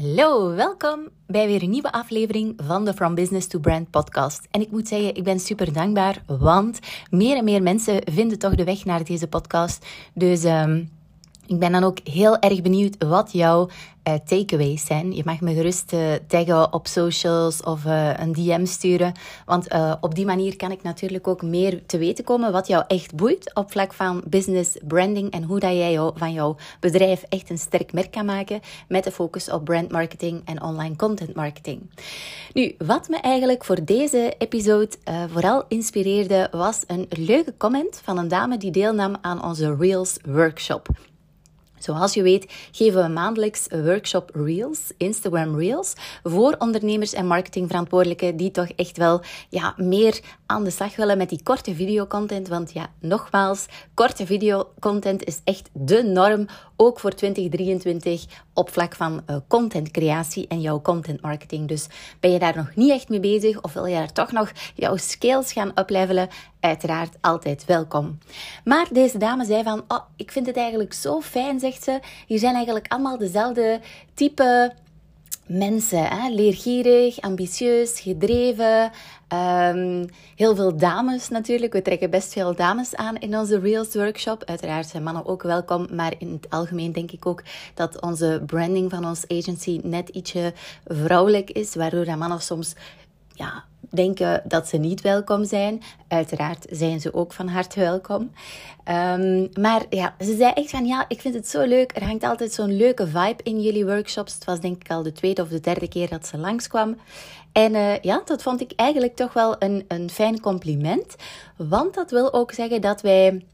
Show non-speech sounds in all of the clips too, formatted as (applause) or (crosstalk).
Hallo, welkom bij weer een nieuwe aflevering van de From Business to Brand podcast. En ik moet zeggen, ik ben super dankbaar, want meer en meer mensen vinden toch de weg naar deze podcast. Dus um, ik ben dan ook heel erg benieuwd wat jouw uh, takeaways zijn. Je mag me gerust uh, taggen op socials of uh, een DM sturen. Want op die manier kan ik natuurlijk ook meer te weten komen wat jou echt boeit op vlak van business branding en hoe dat jij jou, van jouw bedrijf echt een sterk merk kan maken met de focus op brand marketing en online content marketing. Nu, wat me eigenlijk voor deze episode vooral inspireerde was een leuke comment van een dame die deelnam aan onze Reels workshop. Zoals je weet geven we maandelijks workshop Reels, Instagram Reels, voor ondernemers en marketingverantwoordelijken die toch echt wel ja, meer aan de slag willen met die korte videocontent. Want ja, nogmaals, korte videocontent is echt de norm, ook voor 2023 op vlak van uh, contentcreatie en jouw content marketing. Dus ben je daar nog niet echt mee bezig of wil je daar toch nog jouw skills gaan uplevelen? Uiteraard altijd welkom. Maar deze dame zei van, oh, ik vind het eigenlijk zo fijn, zegt ze. Hier zijn eigenlijk allemaal dezelfde type mensen. Hè? Leergierig, ambitieus, gedreven. Um, heel veel dames natuurlijk. We trekken best veel dames aan in onze Reels workshop. Uiteraard zijn mannen ook welkom. Maar in het algemeen denk ik ook dat onze branding van onze agency net ietsje vrouwelijk is. Waardoor dat mannen soms ja, denken dat ze niet welkom zijn. Uiteraard zijn ze ook van harte welkom. Um, maar ja, ze zei echt van ja, ik vind het zo leuk. Er hangt altijd zo'n leuke vibe in jullie workshops. Het was denk ik al de tweede of de derde keer dat ze langskwam. En uh, ja, dat vond ik eigenlijk toch wel een, een fijn compliment. Want dat wil ook zeggen dat wij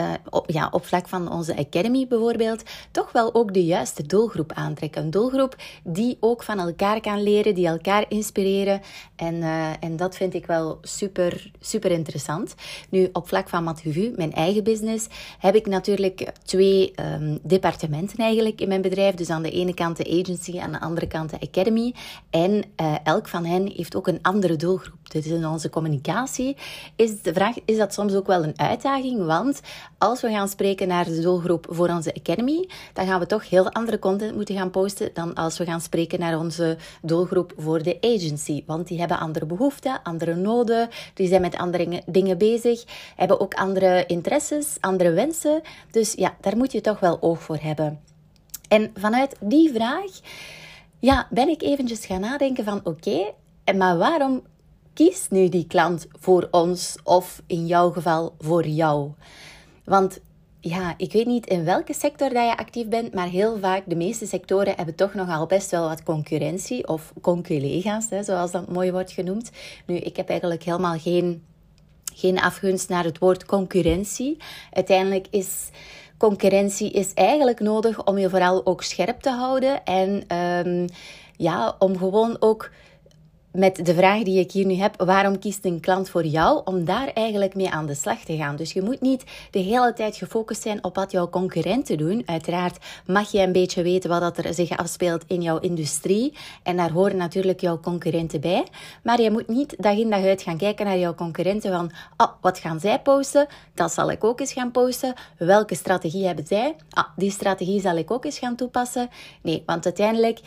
uh, op, ja, op vlak van onze Academy bijvoorbeeld, toch wel ook de juiste doelgroep aantrekken. Een doelgroep die ook van elkaar kan leren, die elkaar inspireren. En, uh, en dat vind ik wel super, super interessant. Nu, op vlak van Mathieu, mijn eigen business, heb ik natuurlijk twee um, departementen eigenlijk in mijn bedrijf. Dus aan de ene kant de agency, aan de andere kant de Academy. En uh, elk van hen heeft ook een andere doelgroep. Dus in onze communicatie is de vraag, is dat soms ook wel een uitdaging? Want als we gaan spreken naar de doelgroep voor onze Academy, dan gaan we toch heel andere content moeten gaan posten dan als we gaan spreken naar onze doelgroep voor de agency. Want die hebben andere behoeften, andere noden, die zijn met andere dingen bezig, hebben ook andere interesses, andere wensen. Dus ja, daar moet je toch wel oog voor hebben. En vanuit die vraag ja, ben ik eventjes gaan nadenken van oké, maar waarom kiest nu die klant voor ons of in jouw geval voor jou? Want ja, ik weet niet in welke sector dat je actief bent, maar heel vaak, de meeste sectoren hebben toch nogal best wel wat concurrentie of conculega's, zoals dat mooi wordt genoemd. Nu, ik heb eigenlijk helemaal geen, geen afgunst naar het woord concurrentie. Uiteindelijk is concurrentie is eigenlijk nodig om je vooral ook scherp te houden en um, ja, om gewoon ook met de vraag die ik hier nu heb, waarom kiest een klant voor jou? Om daar eigenlijk mee aan de slag te gaan. Dus je moet niet de hele tijd gefocust zijn op wat jouw concurrenten doen. Uiteraard mag je een beetje weten wat er zich afspeelt in jouw industrie. En daar horen natuurlijk jouw concurrenten bij. Maar je moet niet dag in dag uit gaan kijken naar jouw concurrenten van, oh, wat gaan zij posten? Dat zal ik ook eens gaan posten. Welke strategie hebben zij? Ah, die strategie zal ik ook eens gaan toepassen. Nee, want uiteindelijk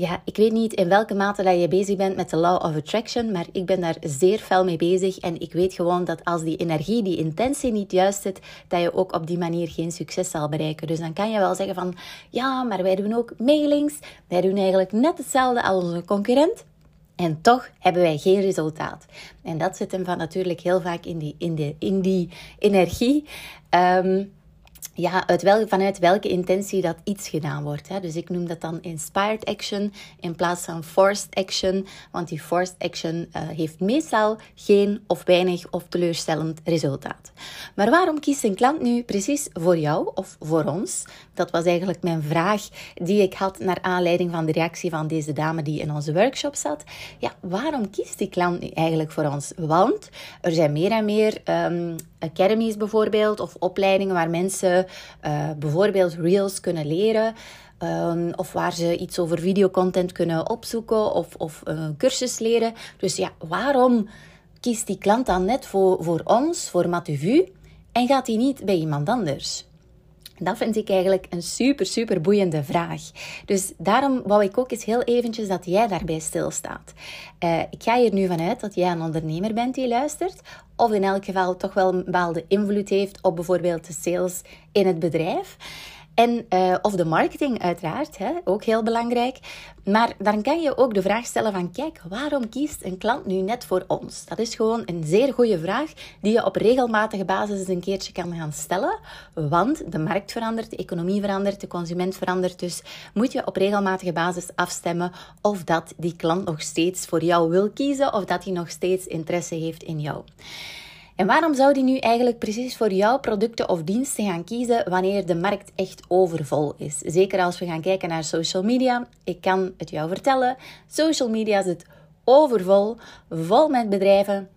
ja, ik weet niet in welke mate dat je bezig bent met de law of attraction, maar ik ben daar zeer fel mee bezig. En ik weet gewoon dat als die energie, die intentie niet juist zit, dat je ook op die manier geen succes zal bereiken. Dus dan kan je wel zeggen van, ja, maar wij doen ook mailings. Wij doen eigenlijk net hetzelfde als onze concurrent. En toch hebben wij geen resultaat. En dat zit hem van natuurlijk heel vaak in die, in de, in die energie. Um, ja, uit wel, vanuit welke intentie dat iets gedaan wordt. Hè. Dus ik noem dat dan inspired action in plaats van forced action. Want die forced action uh, heeft meestal geen of weinig of teleurstellend resultaat. Maar waarom kiest een klant nu precies voor jou of voor ons? Dat was eigenlijk mijn vraag die ik had naar aanleiding van de reactie van deze dame die in onze workshop zat. Ja, waarom kiest die klant nu eigenlijk voor ons? Want er zijn meer en meer um, academies bijvoorbeeld of opleidingen waar mensen uh, bijvoorbeeld reels kunnen leren. Um, of waar ze iets over videocontent kunnen opzoeken of, of uh, cursus leren. Dus ja, waarom kiest die klant dan net voor, voor ons, voor Matuvu, en gaat hij niet bij iemand anders? Dat vind ik eigenlijk een super, super boeiende vraag. Dus daarom wou ik ook eens heel eventjes dat jij daarbij stilstaat. Uh, ik ga hier nu vanuit dat jij een ondernemer bent die luistert, of in elk geval toch wel een bepaalde invloed heeft op bijvoorbeeld de sales in het bedrijf. En, uh, of de marketing uiteraard, hè, ook heel belangrijk. Maar dan kan je ook de vraag stellen van, kijk, waarom kiest een klant nu net voor ons? Dat is gewoon een zeer goede vraag die je op regelmatige basis een keertje kan gaan stellen. Want de markt verandert, de economie verandert, de consument verandert. Dus moet je op regelmatige basis afstemmen of dat die klant nog steeds voor jou wil kiezen of dat hij nog steeds interesse heeft in jou. En waarom zou die nu eigenlijk precies voor jouw producten of diensten gaan kiezen wanneer de markt echt overvol is? Zeker als we gaan kijken naar social media. Ik kan het jou vertellen, social media zit overvol, vol met bedrijven,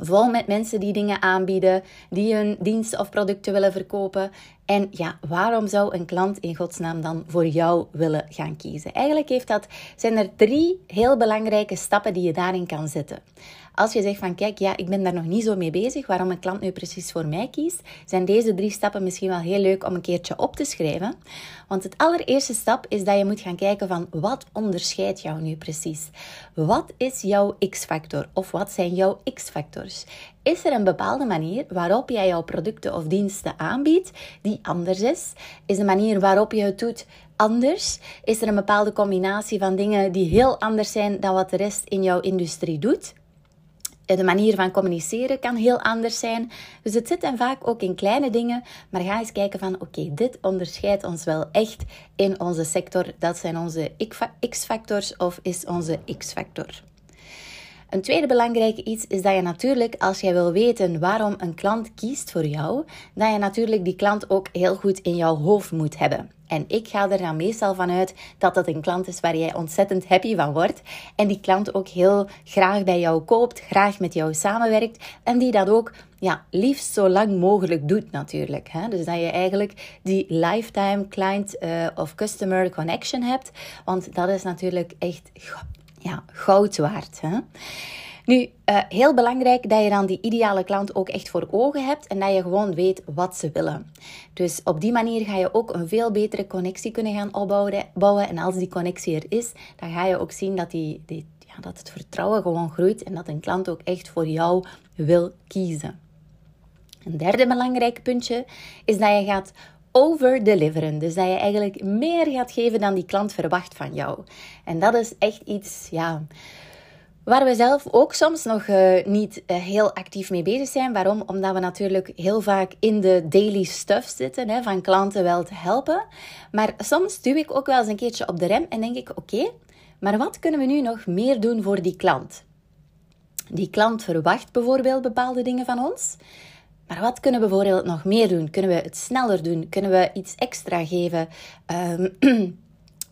vol met mensen die dingen aanbieden, die hun diensten of producten willen verkopen. En ja, waarom zou een klant in godsnaam dan voor jou willen gaan kiezen? Eigenlijk heeft dat, zijn er drie heel belangrijke stappen die je daarin kan zetten. Als je zegt van kijk, ja, ik ben daar nog niet zo mee bezig, waarom een klant nu precies voor mij kiest, zijn deze drie stappen misschien wel heel leuk om een keertje op te schrijven. Want het allereerste stap is dat je moet gaan kijken van wat onderscheidt jou nu precies? Wat is jouw X-factor of wat zijn jouw X-factors? Is er een bepaalde manier waarop jij jouw producten of diensten aanbiedt die anders is? Is de manier waarop je het doet anders? Is er een bepaalde combinatie van dingen die heel anders zijn dan wat de rest in jouw industrie doet? De manier van communiceren kan heel anders zijn. Dus het zit dan vaak ook in kleine dingen. Maar ga eens kijken van oké, dit onderscheidt ons wel echt in onze sector. Dat zijn onze X-factors of is onze X-factor. Een tweede belangrijke iets is dat je natuurlijk, als jij wil weten waarom een klant kiest voor jou, dat je natuurlijk die klant ook heel goed in jouw hoofd moet hebben. En ik ga er dan meestal vanuit dat dat een klant is waar jij ontzettend happy van wordt. En die klant ook heel graag bij jou koopt, graag met jou samenwerkt. En die dat ook ja, liefst zo lang mogelijk doet natuurlijk. Hè? Dus dat je eigenlijk die lifetime client uh, of customer connection hebt. Want dat is natuurlijk echt ja, goud waard. Hè? Nu, uh, heel belangrijk dat je dan die ideale klant ook echt voor ogen hebt en dat je gewoon weet wat ze willen. Dus op die manier ga je ook een veel betere connectie kunnen gaan opbouwen. En als die connectie er is, dan ga je ook zien dat, die, die, ja, dat het vertrouwen gewoon groeit en dat een klant ook echt voor jou wil kiezen. Een derde belangrijk puntje is dat je gaat overdeliveren. Dus dat je eigenlijk meer gaat geven dan die klant verwacht van jou. En dat is echt iets, ja, Waar we zelf ook soms nog uh, niet uh, heel actief mee bezig zijn. Waarom? Omdat we natuurlijk heel vaak in de daily stuff zitten, hè, van klanten wel te helpen. Maar soms duw ik ook wel eens een keertje op de rem en denk ik: oké, maar wat kunnen we nu nog meer doen voor die klant? Die klant verwacht bijvoorbeeld bepaalde dingen van ons. Maar wat kunnen we bijvoorbeeld nog meer doen? Kunnen we het sneller doen? Kunnen we iets extra geven? Um, (clears throat)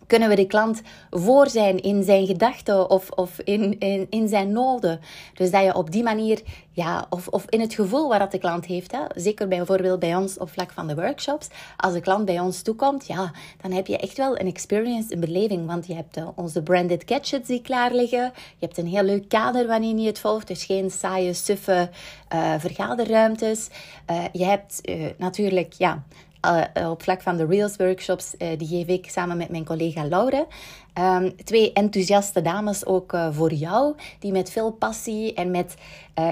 kunnen we de klant voor zijn in zijn gedachten of, of in, in, in zijn noden. Dus dat je op die manier, ja, of, of in het gevoel wat de klant heeft. Hè. Zeker bijvoorbeeld bij ons op vlak van de workshops. Als de klant bij ons toekomt, ja, dan heb je echt wel een experience, een beleving. Want je hebt uh, onze branded gadgets die klaar liggen. Je hebt een heel leuk kader wanneer je het volgt. Dus geen saaie, suffe uh, vergaderruimtes. Uh, je hebt natuurlijk, ja, uh, op vlak van de Reels workshops, uh, die geef ik samen met mijn collega Laure. Um, twee enthousiaste dames ook voor jou, die met veel passie en met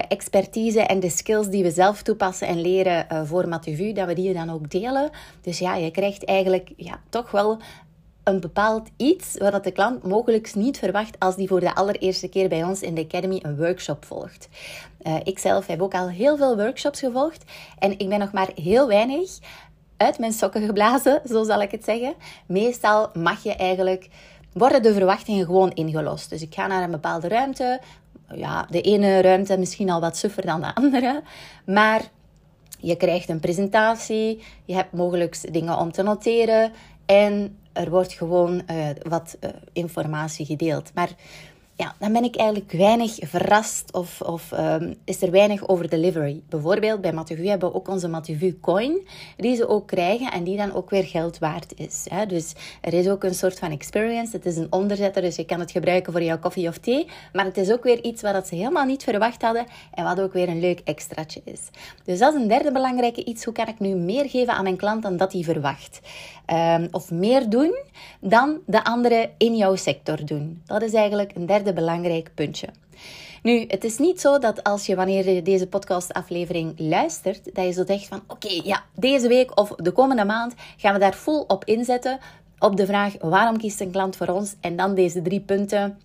expertise en de skills die we zelf toepassen en leren voor Matuvu, dat we die dan ook delen. Dus ja, je krijgt eigenlijk ja, toch wel een bepaald iets wat de klant mogelijk niet verwacht als die voor de allereerste keer bij ons in de Academy een workshop volgt. Uh, ik zelf heb ook al heel veel workshops gevolgd en ik ben nog maar heel weinig mijn sokken geblazen, zo zal ik het zeggen. Meestal mag je eigenlijk, worden de verwachtingen gewoon ingelost. Dus ik ga naar een bepaalde ruimte. Ja, de ene ruimte misschien al wat suffer dan de andere. Maar je krijgt een presentatie, je hebt mogelijk dingen om te noteren en er wordt gewoon uh, wat uh, informatie gedeeld. Maar ja, dan ben ik eigenlijk weinig verrast of, of um, is er weinig over delivery. Bijvoorbeeld bij Matuvu hebben we ook onze Matuvu coin, die ze ook krijgen en die dan ook weer geld waard is. Hè. Dus er is ook een soort van experience. Het is een onderzetter, dus je kan het gebruiken voor jouw koffie of thee. Maar het is ook weer iets wat ze helemaal niet verwacht hadden en wat ook weer een leuk extraatje is. Dus dat is een derde belangrijke iets. Hoe kan ik nu meer geven aan mijn klant dan dat hij verwacht? Um, of meer doen dan de anderen in jouw sector doen. Dat is eigenlijk een derde belangrijk puntje. Nu, het is niet zo dat als je wanneer je deze podcastaflevering luistert, dat je zo zegt van oké, ja, deze week of de komende maand gaan we daar vol op inzetten op de vraag waarom kiest een klant voor ons en dan deze drie punten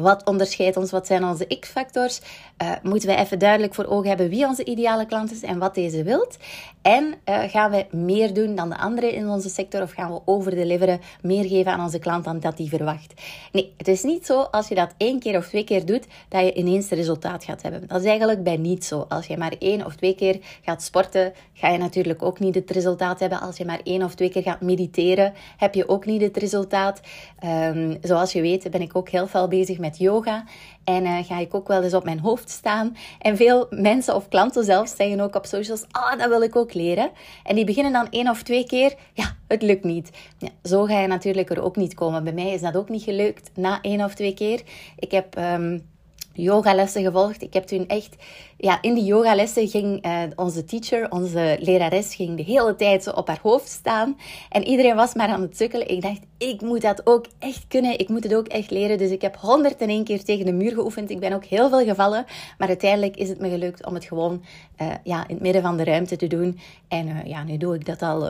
wat onderscheidt ons? Wat zijn onze X-factors? Uh, moeten we even duidelijk voor ogen hebben wie onze ideale klant is en wat deze wilt? En uh, gaan we meer doen dan de anderen in onze sector of gaan we overdeliveren, meer geven aan onze klant dan dat die verwacht? Nee, het is niet zo als je dat één keer of twee keer doet, dat je ineens het resultaat gaat hebben. Dat is eigenlijk bij niet zo. Als je maar één of twee keer gaat sporten, ga je natuurlijk ook niet het resultaat hebben. Als je maar één of twee keer gaat mediteren, heb je ook niet het resultaat. Um, zoals je weet ben ik ook heel veel bezig met yoga. En uh, ga ik ook wel eens op mijn hoofd staan. En veel mensen of klanten zelf zeggen ook op socials: Ah, dat wil ik ook leren. En die beginnen dan één of twee keer. Ja, het lukt niet. Ja, zo ga je natuurlijk er ook niet komen. Bij mij is dat ook niet gelukt na één of twee keer. Ik heb. Um, yogalessen gevolgd. Ik heb toen echt, ja, in die yogalessen ging uh, onze teacher, onze lerares, ging de hele tijd zo op haar hoofd staan. En iedereen was maar aan het sukkelen. Ik dacht, ik moet dat ook echt kunnen. Ik moet het ook echt leren. Dus ik heb 101 keer tegen de muur geoefend. Ik ben ook heel veel gevallen. Maar uiteindelijk is het me gelukt om het gewoon uh, ja, in het midden van de ruimte te doen. En uh, ja, nu doe ik dat al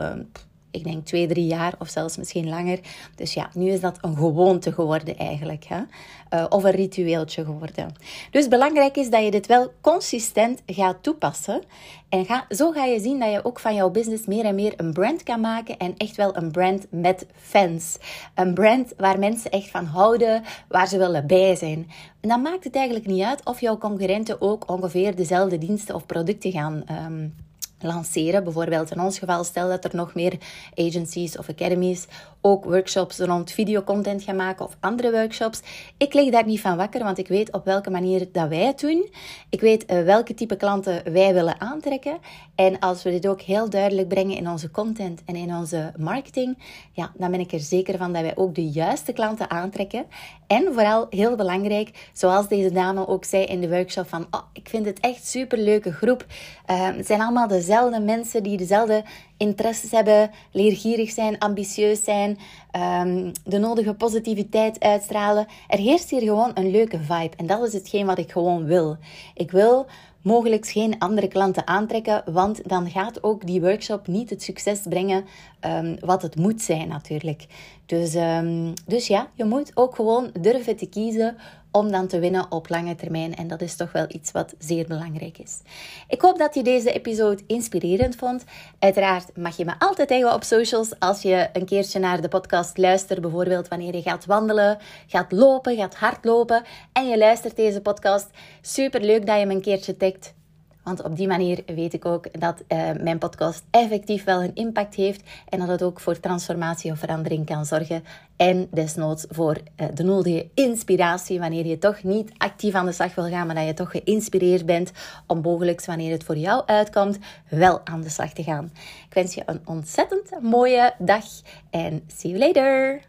ik denk twee, drie jaar of zelfs misschien langer. Dus ja, nu is dat een gewoonte geworden eigenlijk. Hè? Uh, of een ritueeltje geworden. Dus belangrijk is dat je dit wel consistent gaat toepassen. En ga, zo ga je zien dat je ook van jouw business meer en meer een brand kan maken. En echt wel een brand met fans. Een brand waar mensen echt van houden, waar ze willen bij zijn. En dan maakt het eigenlijk niet uit of jouw concurrenten ook ongeveer dezelfde diensten of producten gaan um, lanceren. Bijvoorbeeld in ons geval, stel dat er nog meer agencies of academies ook workshops rond videocontent gaan maken of andere workshops. Ik lig daar niet van wakker, want ik weet op welke manier dat wij het doen. Ik weet uh, welke type klanten wij willen aantrekken. En als we dit ook heel duidelijk brengen in onze content en in onze marketing, ja, dan ben ik er zeker van dat wij ook de juiste klanten aantrekken. En vooral heel belangrijk, zoals deze dame ook zei in de workshop van, oh, ik vind het echt super leuke groep. Uh, het zijn allemaal dezelfde mensen die dezelfde interesses hebben, leergierig zijn, ambitieus zijn, um, de nodige positiviteit uitstralen. Er heerst hier gewoon een leuke vibe en dat is hetgeen wat ik gewoon wil. Ik wil mogelijk geen andere klanten aantrekken, want dan gaat ook die workshop niet het succes brengen um, wat het moet zijn natuurlijk. Dus, um, dus ja, je moet ook gewoon durven te kiezen om dan te winnen op lange termijn. En dat is toch wel iets wat zeer belangrijk is. Ik hoop dat je deze episode inspirerend vond. Uiteraard mag je me altijd tegen op socials als je een keertje naar de podcast luistert. Bijvoorbeeld wanneer je gaat wandelen, gaat lopen, gaat hardlopen en je luistert deze podcast. Super leuk dat je me een keertje tagt. Want op die manier weet ik ook dat uh, mijn podcast effectief wel een impact heeft en dat het ook voor transformatie of verandering kan zorgen. En desnoods voor uh, de nodige inspiratie wanneer je toch niet actief aan de slag wil gaan, maar dat je toch geïnspireerd bent om mogelijk wanneer het voor jou uitkomt, wel aan de slag te gaan. Ik wens je een ontzettend mooie dag en see you later!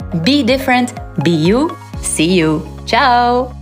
be different, be you. See you. Ciao!